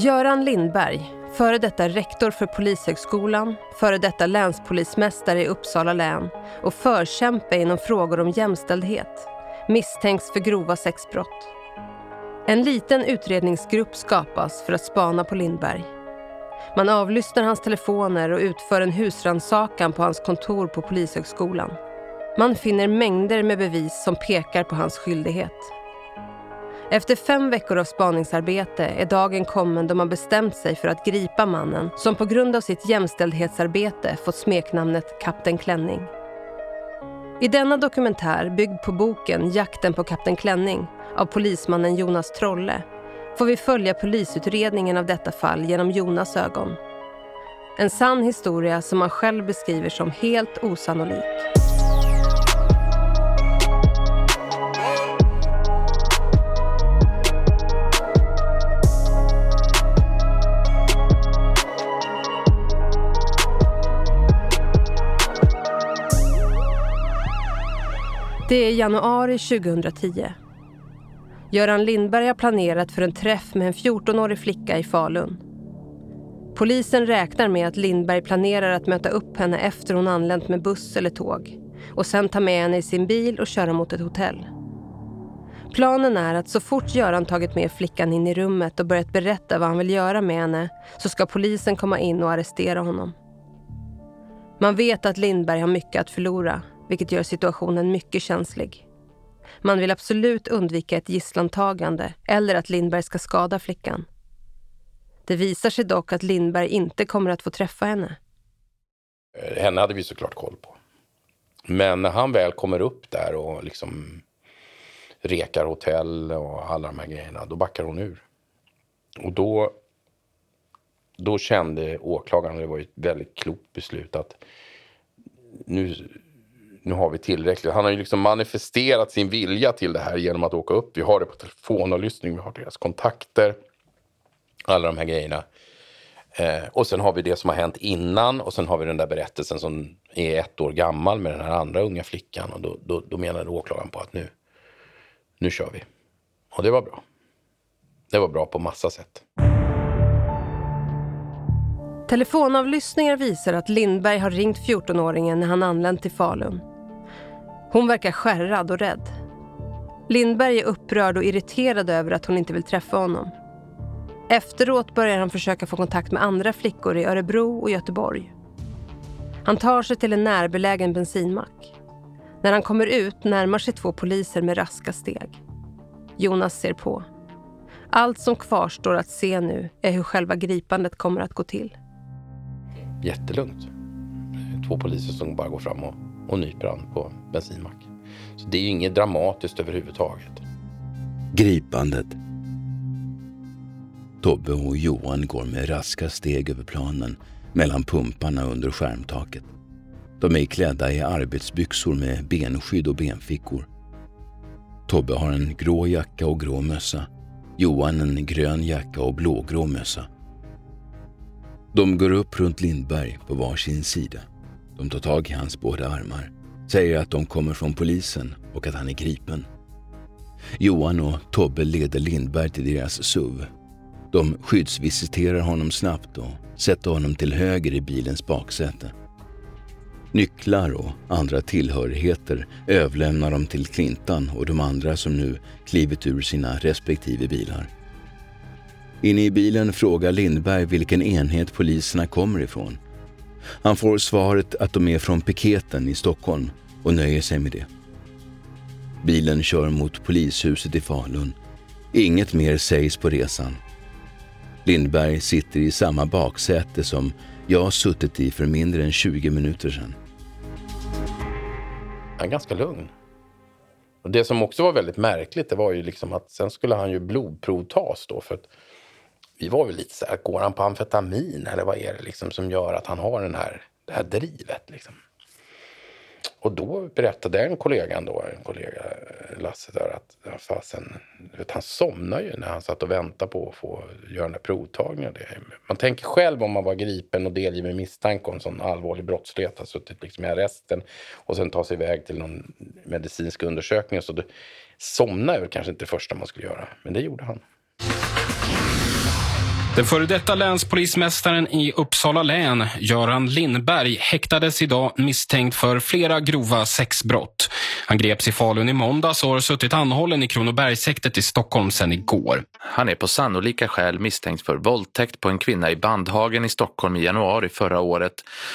Göran Lindberg, före detta rektor för Polishögskolan, före detta länspolismästare i Uppsala län och förkämpe inom frågor om jämställdhet, misstänks för grova sexbrott. En liten utredningsgrupp skapas för att spana på Lindberg. Man avlyssnar hans telefoner och utför en husrannsakan på hans kontor på Polishögskolan. Man finner mängder med bevis som pekar på hans skyldighet. Efter fem veckor av spaningsarbete är dagen kommen då man bestämt sig för att gripa mannen som på grund av sitt jämställdhetsarbete fått smeknamnet Kapten Klänning. I denna dokumentär, byggd på boken Jakten på Kapten Klänning av polismannen Jonas Trolle får vi följa polisutredningen av detta fall genom Jonas ögon. En sann historia som han själv beskriver som helt osannolik. Det är januari 2010. Göran Lindberg har planerat för en träff med en 14-årig flicka i Falun. Polisen räknar med att Lindberg planerar att möta upp henne efter hon anlänt med buss eller tåg och sen ta med henne i sin bil och köra mot ett hotell. Planen är att så fort Göran tagit med flickan in i rummet och börjat berätta vad han vill göra med henne så ska polisen komma in och arrestera honom. Man vet att Lindberg har mycket att förlora vilket gör situationen mycket känslig. Man vill absolut undvika ett gisslantagande eller att Lindberg ska skada flickan. Det visar sig dock att Lindberg inte kommer att få träffa henne. Henne hade vi såklart koll på. Men när han väl kommer upp där och liksom rekar hotell och alla de här grejerna, då backar hon ur. Och då, då kände åklagaren, det var ett väldigt klokt beslut, att nu nu har vi tillräckligt. Han har ju liksom manifesterat sin vilja till det här genom att åka upp. Vi har det på telefonavlyssning, vi har deras kontakter. Alla de här grejerna. Eh, och sen har vi det som har hänt innan och sen har vi den där berättelsen som är ett år gammal med den här andra unga flickan. Och då, då, då menade åklagaren på att nu, nu kör vi. Och det var bra. Det var bra på massa sätt. Telefonavlyssningar visar att Lindberg har ringt 14-åringen när han anlänt till Falun. Hon verkar skärrad och rädd. Lindberg är upprörd och irriterad över att hon inte vill träffa honom. Efteråt börjar han försöka få kontakt med andra flickor i Örebro och Göteborg. Han tar sig till en närbelägen bensinmack. När han kommer ut närmar sig två poliser med raska steg. Jonas ser på. Allt som kvarstår att se nu är hur själva gripandet kommer att gå till. Jättelugnt. Två poliser som bara går fram och och nyper på bensinmack. Så det är ju inget dramatiskt överhuvudtaget. Gripandet. Tobbe och Johan går med raska steg över planen mellan pumparna under skärmtaket. De är klädda i arbetsbyxor med benskydd och benfickor. Tobbe har en grå jacka och grå mössa. Johan en grön jacka och blågrå mössa. De går upp runt Lindberg på varsin sida. De tar tag i hans båda armar, säger att de kommer från polisen och att han är gripen. Johan och Tobbe leder Lindberg till deras SUV. De skyddsvisiterar honom snabbt och sätter honom till höger i bilens baksäte. Nycklar och andra tillhörigheter överlämnar de till Klintan och de andra som nu klivit ur sina respektive bilar. Inne i bilen frågar Lindberg vilken enhet poliserna kommer ifrån han får svaret att de är från piketen i Stockholm och nöjer sig med det. Bilen kör mot polishuset i Falun. Inget mer sägs på resan. Lindberg sitter i samma baksäte som jag suttit i för mindre än 20 minuter sedan. Han är ganska lugn. Och det som också var väldigt märkligt det var ju liksom att sen skulle han ju blodprovtas då för att vi var väl lite så här, går han på amfetamin eller vad är det liksom som gör att han har den här, det här drivet? Liksom? Och då berättade en kollega, då, en kollega Lasse, där, att fasen, vet, han somnade ju när han satt och väntade på att få göra den där provtagningen. Man tänker själv om man var gripen och delgiven misstanke om sån allvarlig brottslighet, har suttit liksom i arresten och sen ta sig iväg till någon medicinsk undersökning. Så det, somna är väl kanske inte det första man skulle göra, men det gjorde han. Den före detta länspolismästaren i Uppsala län, Göran Lindberg, häktades idag misstänkt för flera grova sexbrott. Han greps i Falun i måndags och har suttit anhållen i Kronobergshäktet i Stockholm sedan igår. Han är på sannolika skäl misstänkt för våldtäkt på en kvinna i Bandhagen i Stockholm i januari förra året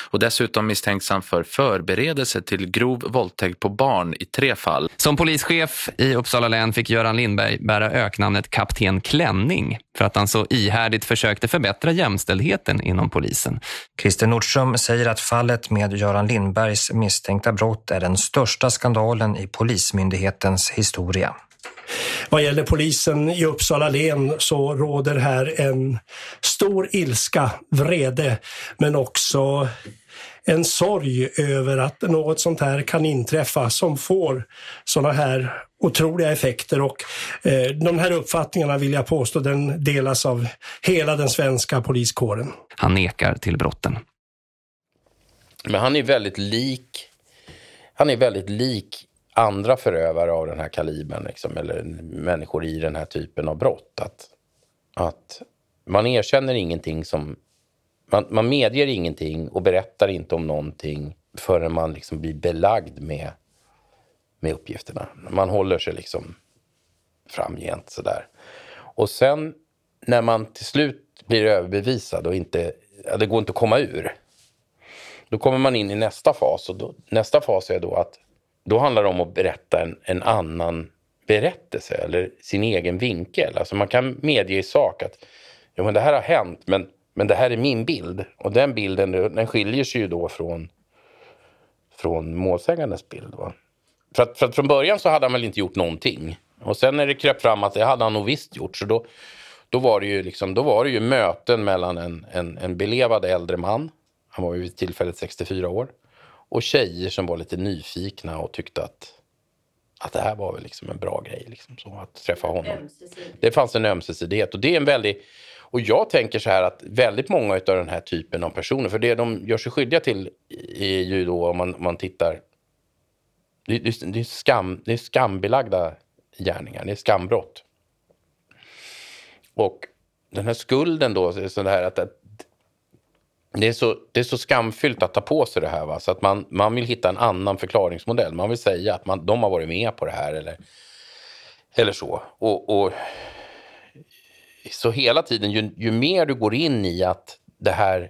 och dessutom misstänks han för förberedelse till grov våldtäkt på barn i tre fall. Som polischef i Uppsala län fick Göran Lindberg bära öknamnet Kapten Klänning för att han så ihärdigt försökte förbättra jämställdheten inom polisen. Christer Nordström säger att fallet med Göran Lindbergs misstänkta brott är den största skandalen i Polismyndighetens historia. Vad gäller polisen i Uppsala län så råder här en stor ilska, vrede, men också en sorg över att något sånt här kan inträffa som får såna här otroliga effekter och eh, de här uppfattningarna vill jag påstå den delas av hela den svenska poliskåren. Han nekar till brotten. Men han är väldigt lik han är väldigt lik andra förövare av den här kalibern, liksom, eller människor i den här typen av brott. Att, att man erkänner ingenting som... Man, man medger ingenting och berättar inte om någonting förrän man liksom blir belagd med, med uppgifterna. Man håller sig liksom framgent sådär. Och sen när man till slut blir överbevisad och inte, ja, det går inte att komma ur. Då kommer man in i nästa fas och då, nästa fas är då att då handlar det om att berätta en, en annan berättelse eller sin egen vinkel. Alltså man kan medge i sak att jo, men det här har hänt men, men det här är min bild. Och den bilden den skiljer sig ju då från, från målsägandens bild. Va? För, att, för att från början så hade han väl inte gjort någonting. Och sen när det kröp fram att det hade han nog visst gjort. Så då, då, var, det ju liksom, då var det ju möten mellan en, en, en belevad äldre man. Han var ju vid tillfället 64 år och tjejer som var lite nyfikna och tyckte att, att det här var väl liksom en bra grej. Liksom, så, att träffa honom. Det fanns en ömsesidighet. Och det är en väldigt... Och jag tänker så här att väldigt många av den här typen av personer, för det de gör sig skyldiga till är ju då om man, om man tittar... Det, det, det, är skam, det är skambelagda gärningar, det är skambrott. Och den här skulden då, så här att, att det är, så, det är så skamfyllt att ta på sig det här. Va? Så att man, man vill hitta en annan förklaringsmodell. Man vill säga att man, de har varit med på det här eller, eller så. Och, och så hela tiden, ju, ju, mer du går in i att det här,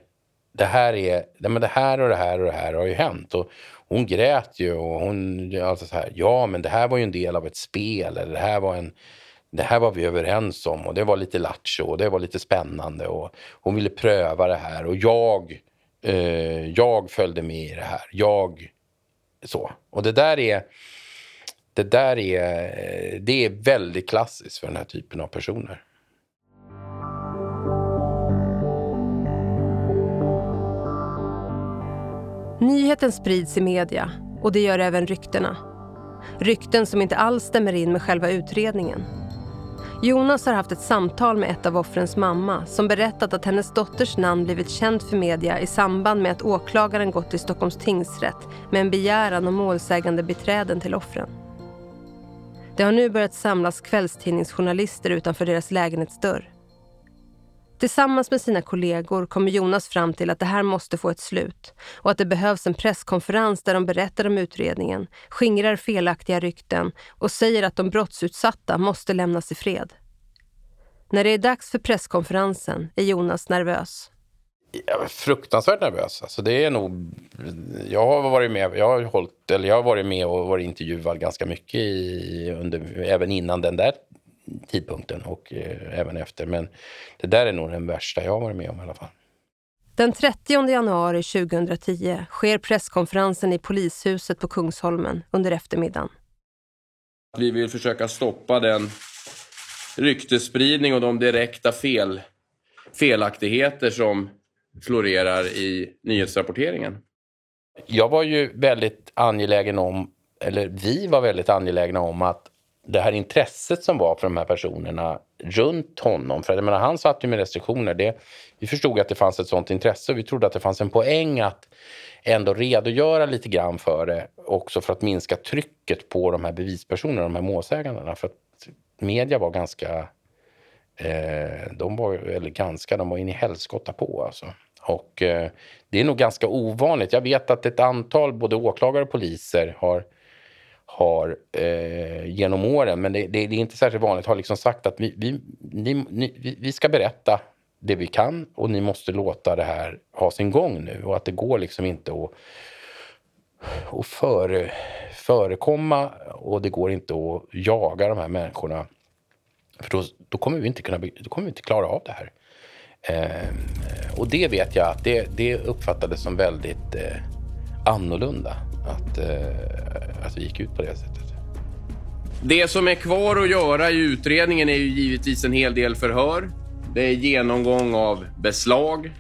det här är, men det här och det här och det här har ju hänt. Och hon grät ju och hon, alltså så här, ja men det här var ju en del av ett spel. Eller det här var en, det här var vi överens om och det var lite lattjo och det var lite spännande och hon ville pröva det här och jag, eh, jag följde med i det här. Jag, så. Och det där är, det där är, det är väldigt klassiskt för den här typen av personer. Nyheten sprids i media och det gör även ryktena. Rykten som inte alls stämmer in med själva utredningen. Jonas har haft ett samtal med ett av offrens mamma som berättat att hennes dotters namn blivit känt för media i samband med att åklagaren gått till Stockholms tingsrätt med en begäran om målsägande beträden till offren. Det har nu börjat samlas kvällstidningsjournalister utanför deras lägenhetsdörr. Tillsammans med sina kollegor kommer Jonas fram till att det här måste få ett slut och att det behövs en presskonferens där de berättar om utredningen, skingrar felaktiga rykten och säger att de brottsutsatta måste lämnas i fred. När det är dags för presskonferensen är Jonas nervös. Jag är fruktansvärt nervös. Alltså det är nog, jag har varit med, jag har hållit, eller jag har varit med och varit intervjuad ganska mycket i, under, även innan den där tidpunkten och eh, även efter. Men det där är nog den värsta jag har varit med om i alla fall. Den 30 januari 2010 sker presskonferensen i polishuset på Kungsholmen under eftermiddagen. Vi vill försöka stoppa den ryktesspridning och de direkta fel, felaktigheter som florerar i nyhetsrapporteringen. Jag var ju väldigt angelägen om, eller vi var väldigt angelägna om att det här intresset som var för de här personerna runt honom. För jag menar, han satt ju med restriktioner. Det, vi förstod att det fanns ett sånt intresse och vi trodde att det fanns en poäng att ändå redogöra lite grann för det. Också för att minska trycket på de här bevispersonerna, de här målsägandena. För att media var ganska, Eh, de var eller ganska, de var in i helskotta på alltså. Och eh, det är nog ganska ovanligt. Jag vet att ett antal, både åklagare och poliser, har, har eh, genom åren, men det, det, det, är inte särskilt vanligt, har liksom sagt att vi, vi, ni, ni, vi ska berätta det vi kan och ni måste låta det här ha sin gång nu och att det går liksom inte att, att före, förekomma och det går inte att jaga de här människorna. För då, då, kommer vi inte kunna, då kommer vi inte klara av det här. Eh, och det vet jag att det, det uppfattades som väldigt eh, annorlunda. Att, eh, att vi gick ut på det sättet. Det som är kvar att göra i utredningen är ju givetvis en hel del förhör. Det är genomgång av beslag.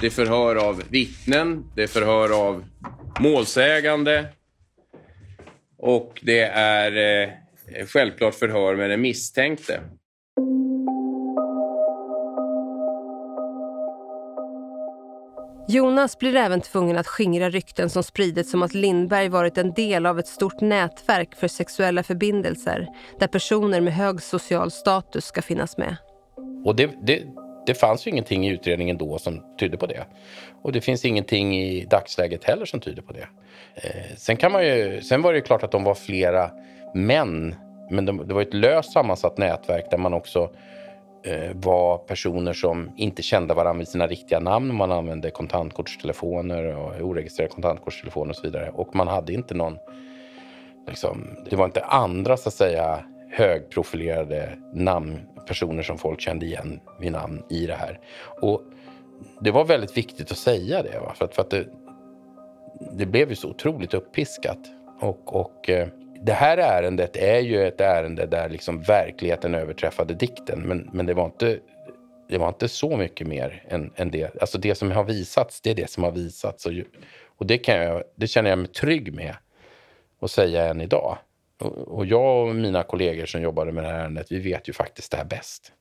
Det är förhör av vittnen. Det är förhör av målsägande. Och det är eh, självklart förhör med den misstänkte. Jonas blir även tvungen att skingra rykten som spridits om att Lindberg varit en del av ett stort nätverk för sexuella förbindelser där personer med hög social status ska finnas med. Och det, det, det fanns ju ingenting i utredningen då som tydde på det. Och det finns ingenting i dagsläget heller som tyder på det. Eh, sen, kan man ju, sen var det ju klart att de var flera män, men de, det var ett löst sammansatt nätverk där man också Eh, var personer som inte kände varandra vid sina riktiga namn. Man använde kontantkortstelefoner och oregistrerade kontantkortstelefoner och så vidare. Och man hade inte någon... Liksom, det var inte andra så att säga högprofilerade namn, personer som folk kände igen vid namn i det här. Och det var väldigt viktigt att säga det. Va? För att, för att det, det blev ju så otroligt uppiskat. Och, och eh, det här ärendet är ju ett ärende där liksom verkligheten överträffade dikten. Men, men det, var inte, det var inte så mycket mer än, än det. Alltså det som har visats, det är det som har visats. Och, och det, kan jag, det känner jag mig trygg med att säga än idag. Och, och jag och mina kollegor som jobbade med det här ärendet, vi vet ju faktiskt det här bäst.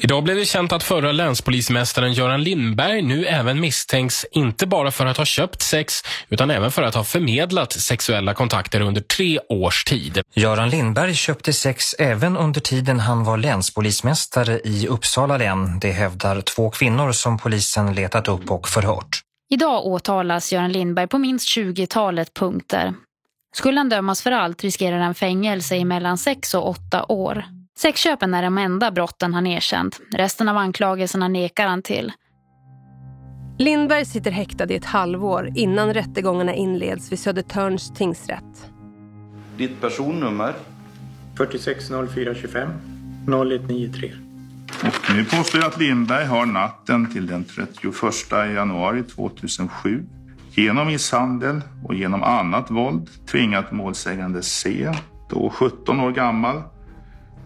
Idag blev det känt att förra länspolismästaren Göran Lindberg nu även misstänks inte bara för att ha köpt sex utan även för att ha förmedlat sexuella kontakter under tre års tid. Göran Lindberg köpte sex även under tiden han var länspolismästare i Uppsala län. Det hävdar två kvinnor som polisen letat upp och förhört. Idag åtalas Göran Lindberg på minst 20-talet punkter. Skulle han dömas för allt riskerar han fängelse i mellan sex och åtta år. Sexköpen är de enda brotten han erkänt. Resten av anklagelserna nekar han till. Lindberg sitter häktad i ett halvår innan rättegångarna inleds vid Södertörns tingsrätt. Ditt personnummer? 460425 0193. Och nu påstår jag att Lindberg har natten till den 31 januari 2007 genom misshandel och genom annat våld tvingat målsägande C, då 17 år gammal,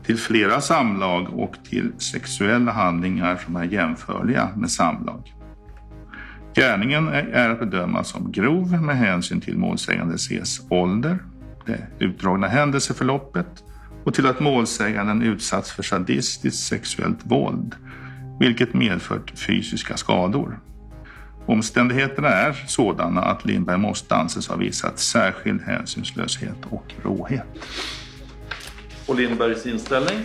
till flera samlag och till sexuella handlingar som är jämförliga med samlag. Gärningen är att bedöma som grov med hänsyn till målsägande Cs ålder, det utdragna händelseförloppet och till att målsäganden utsatts för sadistiskt sexuellt våld, vilket medfört fysiska skador. Omständigheterna är sådana att Lindberg måste anses ha visat särskild hänsynslöshet och råhet. Och Lindbergs inställning?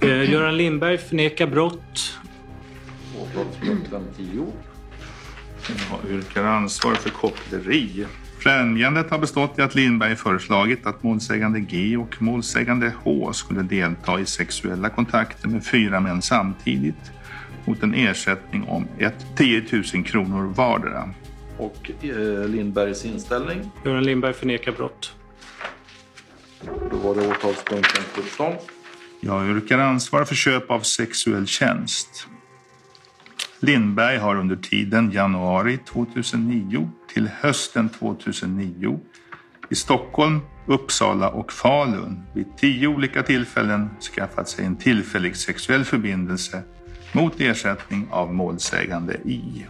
Eh, Göran Lindberg förnekar brott. Åtalspunkten 10. Jag yrkar ansvar för koppleri. Främjandet har bestått i att Lindberg föreslagit att målsägande G och målsägande H skulle delta i sexuella kontakter med fyra män samtidigt mot en ersättning om 10 000 kronor vardera. Och eh, Lindbergs inställning? Göran Lindberg förnekar brott. Då var det åtalspunkten 17. Jag yrkar ansvar för köp av sexuell tjänst. Lindberg har under tiden januari 2009 till hösten 2009 i Stockholm, Uppsala och Falun vid tio olika tillfällen skaffat sig en tillfällig sexuell förbindelse mot ersättning av målsägande I.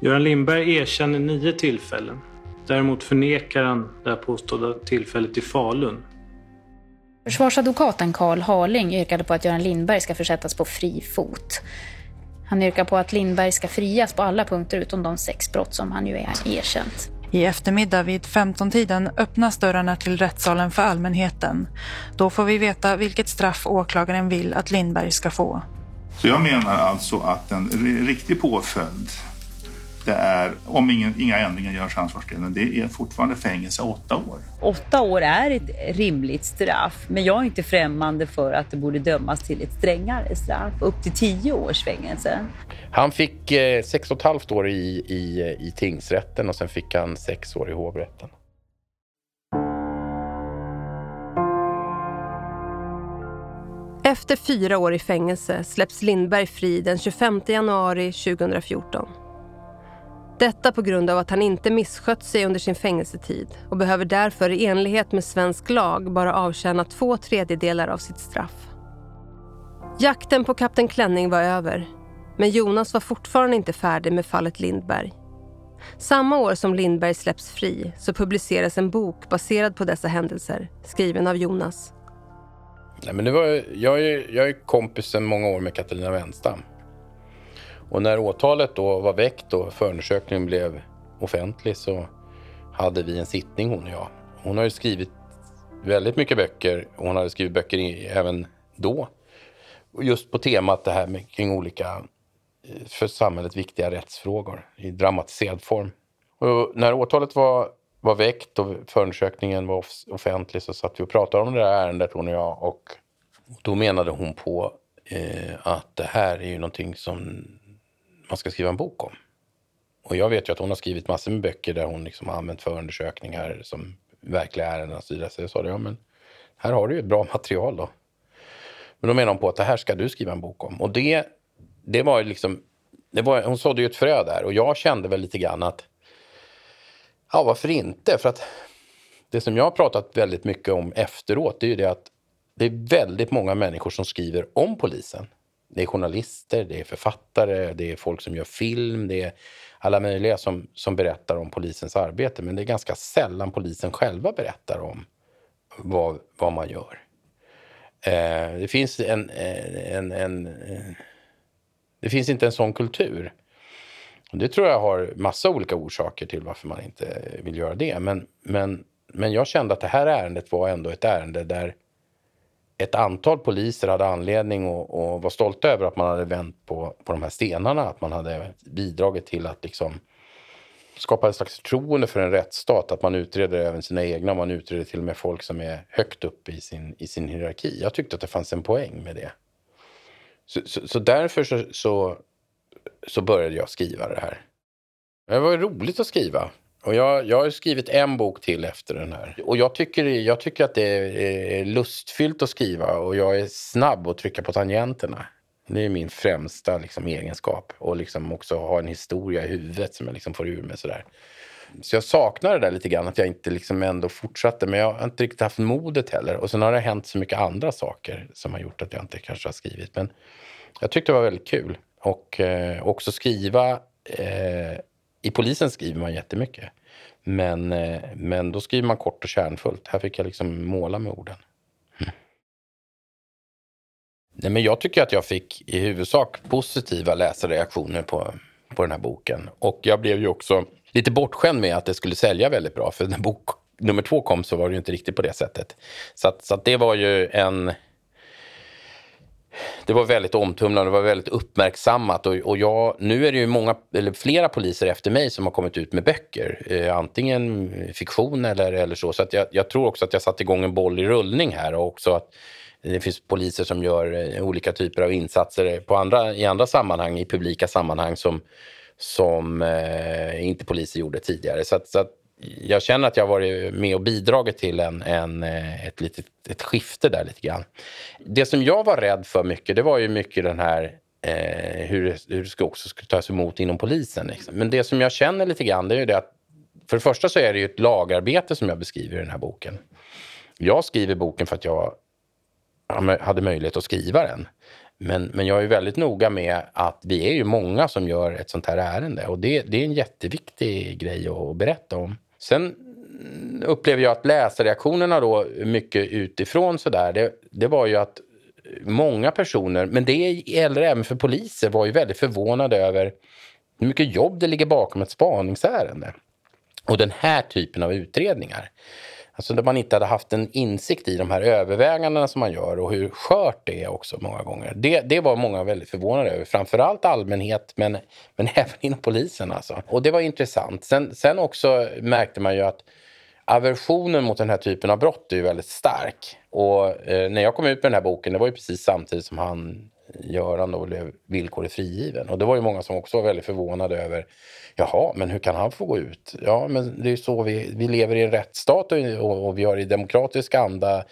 Göran Lindberg erkänner nio tillfällen. Däremot förnekar han det här påstådda tillfället i Falun. Försvarsadvokaten Karl Harling yrkade på att Göran Lindberg ska försättas på fri fot. Han yrkar på att Lindberg ska frias på alla punkter utom de sex brott som han ju är erkänt. I eftermiddag vid 15-tiden öppnas dörrarna till rättssalen för allmänheten. Då får vi veta vilket straff åklagaren vill att Lindberg ska få. Så jag menar alltså att en riktig påföljd det är, om ingen, inga ändringar görs i ansvarsdelen, det är fortfarande fängelse åtta år. Åtta år är ett rimligt straff, men jag är inte främmande för att det borde dömas till ett strängare straff, upp till tio års fängelse. Han fick eh, sex och ett halvt år i, i, i tingsrätten och sen fick han sex år i hovrätten. Efter fyra år i fängelse släpps Lindberg fri den 25 januari 2014. Detta på grund av att han inte misskött sig under sin fängelsetid och behöver därför i enlighet med svensk lag bara avtjäna två tredjedelar av sitt straff. Jakten på Kapten Klänning var över, men Jonas var fortfarande inte färdig med fallet Lindberg. Samma år som Lindberg släpps fri så publiceras en bok baserad på dessa händelser, skriven av Jonas. Nej, men det var, jag, är, jag är kompis sedan många år med Katarina Wenstam. Och när åtalet då var väckt och förundersökningen blev offentlig så hade vi en sittning hon och jag. Hon har ju skrivit väldigt mycket böcker och hon hade skrivit böcker i, även då. Just på temat det här med, kring olika eh, för samhället viktiga rättsfrågor i dramatiserad form. Och när åtalet var, var väckt och förundersökningen var offentlig så satt vi och pratade om det där ärendet hon och jag och då menade hon på eh, att det här är ju någonting som man ska skriva en bok om. Och jag vet ju att hon har skrivit massor med böcker där hon liksom har använt förundersökningar som verkliga ärenden och så vidare. Så jag sa det, ja men här har du ju ett bra material då. Men då menar hon på att det här ska du skriva en bok om. Och det, det var liksom, det var, hon sådde ju ett frö där och jag kände väl lite grann att, ja varför inte? För att det som jag har pratat väldigt mycket om efteråt, det är ju det att det är väldigt många människor som skriver om polisen. Det är journalister, det är författare, det är folk som gör film, det är alla möjliga som, som berättar om polisens arbete. Men det är ganska sällan polisen själva berättar om vad, vad man gör. Eh, det finns en, eh, en, en, en, Det finns inte en sån kultur. Det tror jag har massa olika orsaker till varför man inte vill göra det. Men, men, men jag kände att det här ärendet var ändå ett ärende där ett antal poliser hade anledning att, att vara stolta över att man hade vänt på, på de här stenarna. Att man hade bidragit till att liksom skapa ett slags förtroende för en rättsstat. Att man utreder även sina egna. Man utreder till och med folk som är högt upp i sin, i sin hierarki. Jag tyckte att det fanns en poäng med det. Så, så, så därför så, så, så började jag skriva det här. Det var roligt att skriva. Och jag, jag har skrivit en bok till efter den här. Och jag tycker, jag tycker att det är lustfyllt att skriva och jag är snabb att trycka på tangenterna. Det är min främsta liksom, egenskap. Och liksom också ha en historia i huvudet som jag liksom får ur mig sådär. Så jag saknar det där lite grann, att jag inte liksom ändå fortsatte. Men jag har inte riktigt haft modet heller. Och sen har det hänt så mycket andra saker som har gjort att jag inte kanske har skrivit. Men jag tyckte det var väldigt kul. Och eh, också skriva eh, i polisen skriver man jättemycket. Men, eh, men då skriver man kort och kärnfullt. Här fick jag liksom måla med orden. Mm. Nej, men jag tycker att jag fick i huvudsak positiva läsarreaktioner på, på den här boken. Och jag blev ju också lite bortskämd med att det skulle sälja väldigt bra. För när bok nummer två kom så var det ju inte riktigt på det sättet. Så, att, så att det var ju en det var väldigt omtumlande, det var väldigt uppmärksammat. Och, och jag, nu är det ju många, eller flera poliser efter mig som har kommit ut med böcker. Eh, antingen fiktion eller, eller så. Så att jag, jag, tror också att jag satte igång en boll i rullning här. Och också att det finns poliser som gör eh, olika typer av insatser på andra, i andra sammanhang, i publika sammanhang som, som eh, inte poliser gjorde tidigare. Så, att, så att jag känner att jag har varit med och bidragit till en, en, eh, ett, litet, ett skifte där lite grann. Det som jag var rädd för mycket, det var ju mycket den här eh, hur, det, hur det ska också skulle tas emot inom polisen. Liksom. Men det som jag känner lite grann, det är ju det att för det första så är det ju ett lagarbete som jag beskriver i den här boken. Jag skriver boken för att jag hade möjlighet att skriva den. Men, men jag är väldigt noga med att vi är ju många som gör ett sånt här ärende och det, det är en jätteviktig grej att berätta om. Sen upplever jag att läsarreaktionerna då mycket utifrån sådär, det, det var ju att många personer, men det gäller även för poliser, var ju väldigt förvånade över hur mycket jobb det ligger bakom ett spaningsärende. Och den här typen av utredningar, alltså där man inte hade haft en insikt i de här övervägandena som man gör och hur skört det är också många gånger. Det, det var många väldigt förvånade över, framförallt allmänhet men, men även inom polisen alltså. Och det var intressant. Sen, sen också märkte man ju att aversionen mot den här typen av brott är ju väldigt stark. Och eh, när jag kom ut med den här boken, det var ju precis samtidigt som han Göran då blev villkorligt frigiven. Och det var ju många som också var väldigt förvånade över Jaha, men hur kan han få gå ut? Ja, men det är ju så vi, vi lever i en rättsstat och, och vi har i demokratisk anda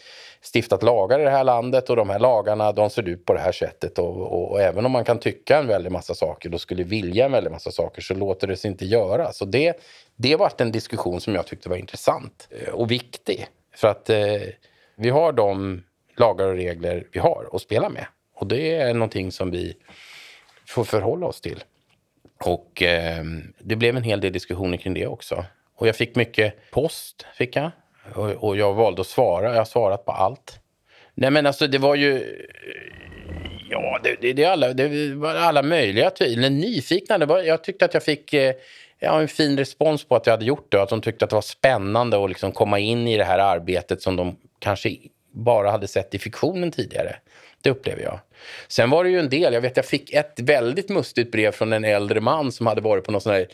stiftat lagar i det här landet och de här lagarna de ser ut på det här sättet och, och, och, även om man kan tycka en väldig massa saker och skulle vilja en väldig massa saker så låter det sig inte göra. Så det, det var en diskussion som jag tyckte var intressant eh, och viktig. För att eh, vi har de lagar och regler vi har att spela med. Och det är någonting som vi får förhålla oss till. Och eh, det blev en hel del diskussioner kring det också. Och jag fick mycket post, fick jag. Och, och jag valde att svara. Jag har svarat på allt. Nej men alltså det var ju... Eh, ja, det, det, det, alla, det var alla möjliga tvivel. Nyfikna. Det var, jag tyckte att jag fick eh, ja, en fin respons på att jag hade gjort det. Att de tyckte att det var spännande att liksom komma in i det här arbetet som de kanske bara hade sett i fiktionen tidigare. Det upplever jag. Sen var det ju en del, jag vet jag fick ett väldigt mustigt brev från en äldre man som hade varit på någon sån här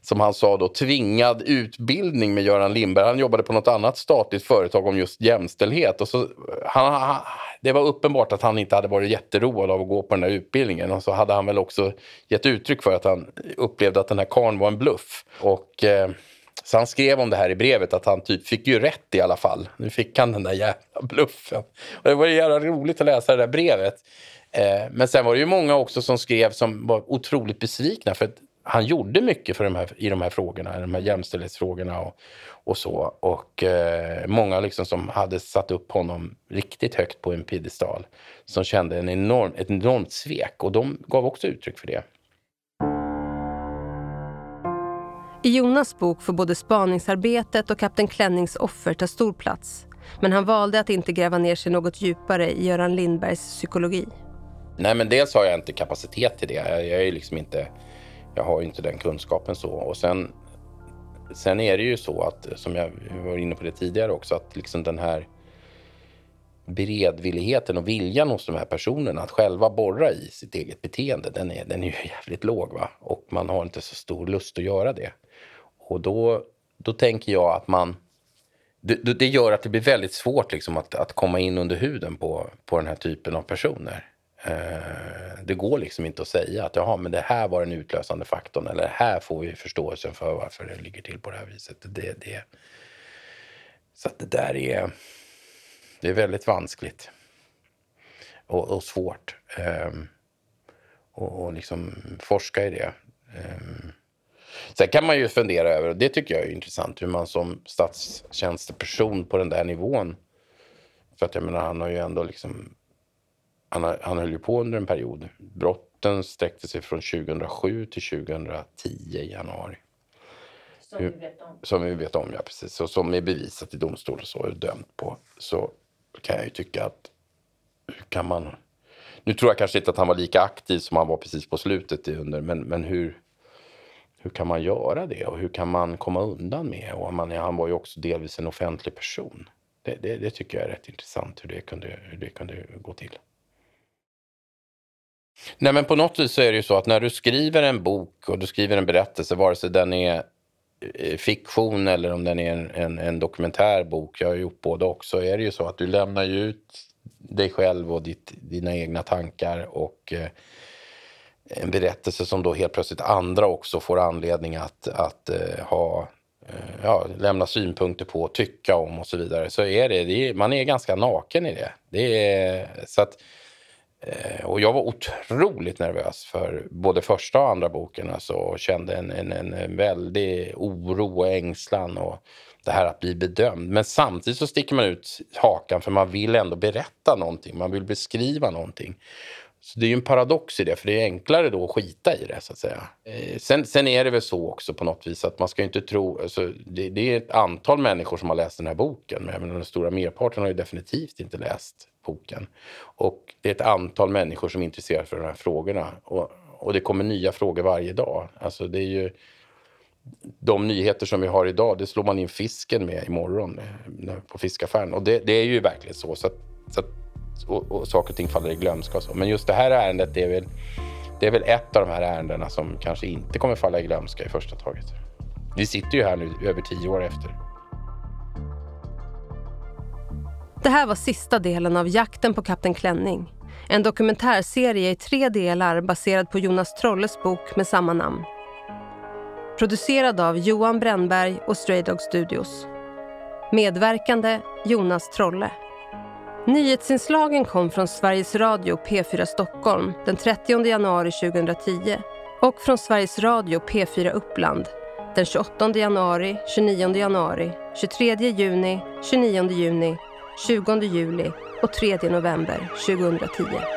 som han sa då, tvingad utbildning med Göran Lindberg. Han jobbade på något annat statligt företag om just jämställdhet. Och så, han, han, det var uppenbart att han inte hade varit jätteroad av att gå på den här utbildningen. Och så hade han väl också gett uttryck för att han upplevde att den här karn var en bluff. Och... Eh, så han skrev om det här i brevet att han typ fick ju rätt i alla fall. Nu fick han den där jävla bluffen. Och det var jävla roligt att läsa det där brevet. Eh, men sen var det ju många också som skrev som var otroligt besvikna för att han gjorde mycket för de här, i de här frågorna, de här jämställdhetsfrågorna och, och så. Och eh, många liksom som hade satt upp honom riktigt högt på en piedestal som kände en enorm, ett enormt svek och de gav också uttryck för det. I Jonas bok får både spaningsarbetet och Kapten Klännings offer ta stor plats. Men han valde att inte gräva ner sig något djupare i Göran Lindbergs psykologi. Nej, men dels har jag inte kapacitet till det. Jag, är liksom inte, jag har inte den kunskapen så. Och sen, sen är det ju så att, som jag var inne på det tidigare också, att liksom den här beredvilligheten och viljan hos de här personerna att själva borra i sitt eget beteende, den är, den är ju jävligt låg. Va? Och man har inte så stor lust att göra det. Och då, då tänker jag att man... Det, det gör att det blir väldigt svårt liksom att, att komma in under huden på, på den här typen av personer. Eh, det går liksom inte att säga att Jaha, men det här var den utlösande faktorn eller här får vi förståelsen för varför det ligger till på det här viset. Det, det, så att det där är, det är väldigt vanskligt och, och svårt. Eh, och, och liksom forska i det. Eh, Sen kan man ju fundera över, och det tycker jag är intressant, hur man som statstjänsteperson på den där nivån, för att jag menar han har ju ändå liksom, han, har, han höll ju på under en period. Brotten sträckte sig från 2007 till 2010 i januari. Som vi vet om. Som vi vet om, ja precis. Och som är bevisat i domstol och så är dömt på. Så kan jag ju tycka att hur kan man... Nu tror jag kanske inte att han var lika aktiv som han var precis på slutet under, men, men hur, hur kan man göra det och hur kan man komma undan med? Och man, han var ju också delvis en offentlig person. Det, det, det tycker jag är rätt intressant hur det kunde, hur det kunde gå till. Nej, men på något vis så är det ju så att när du skriver en bok och du skriver en berättelse, vare sig den är eh, fiktion eller om den är en, en, en dokumentär bok, jag har gjort både också, är det ju så att du lämnar ju ut dig själv och ditt, dina egna tankar och eh, en berättelse som då helt plötsligt andra också får anledning att, att eh, ha eh, ja, lämna synpunkter på, tycka om och så vidare. Så är det, det är, man är ganska naken i det. det är, så att, eh, och jag var otroligt nervös för både första och andra boken. Alltså, och kände en, en, en väldig oro och ängslan. Och, det här att bli bedömd. Men samtidigt så sticker man ut hakan för man vill ändå berätta någonting. Man vill beskriva någonting. Så det är ju en paradox i det, för det är enklare då att skita i det så att säga. Eh, sen, sen är det väl så också på något vis att man ska inte tro, alltså, det, det, är ett antal människor som har läst den här boken, men den stora merparten har ju definitivt inte läst boken. Och det är ett antal människor som är intresserade för de här frågorna. Och, och det kommer nya frågor varje dag. Alltså det är ju de nyheter som vi har idag, det slår man in fisken med imorgon eh, på fiskaffären. Och det, det är ju verkligen så. så, att, så att, och, och saker och ting faller i glömska. Och så. Men just det här ärendet, det är, väl, det är väl ett av de här ärendena som kanske inte kommer falla i glömska i första taget. Vi sitter ju här nu över tio år efter. Det här var sista delen av Jakten på Kapten Klänning. En dokumentärserie i tre delar baserad på Jonas Trolles bok med samma namn. Producerad av Johan Brännberg och Stray Dog Studios. Medverkande Jonas Trolle. Nyhetsinslagen kom från Sveriges Radio P4 Stockholm den 30 januari 2010 och från Sveriges Radio P4 Uppland den 28 januari, 29 januari, 23 juni, 29 juni, 20 juli och 3 november 2010.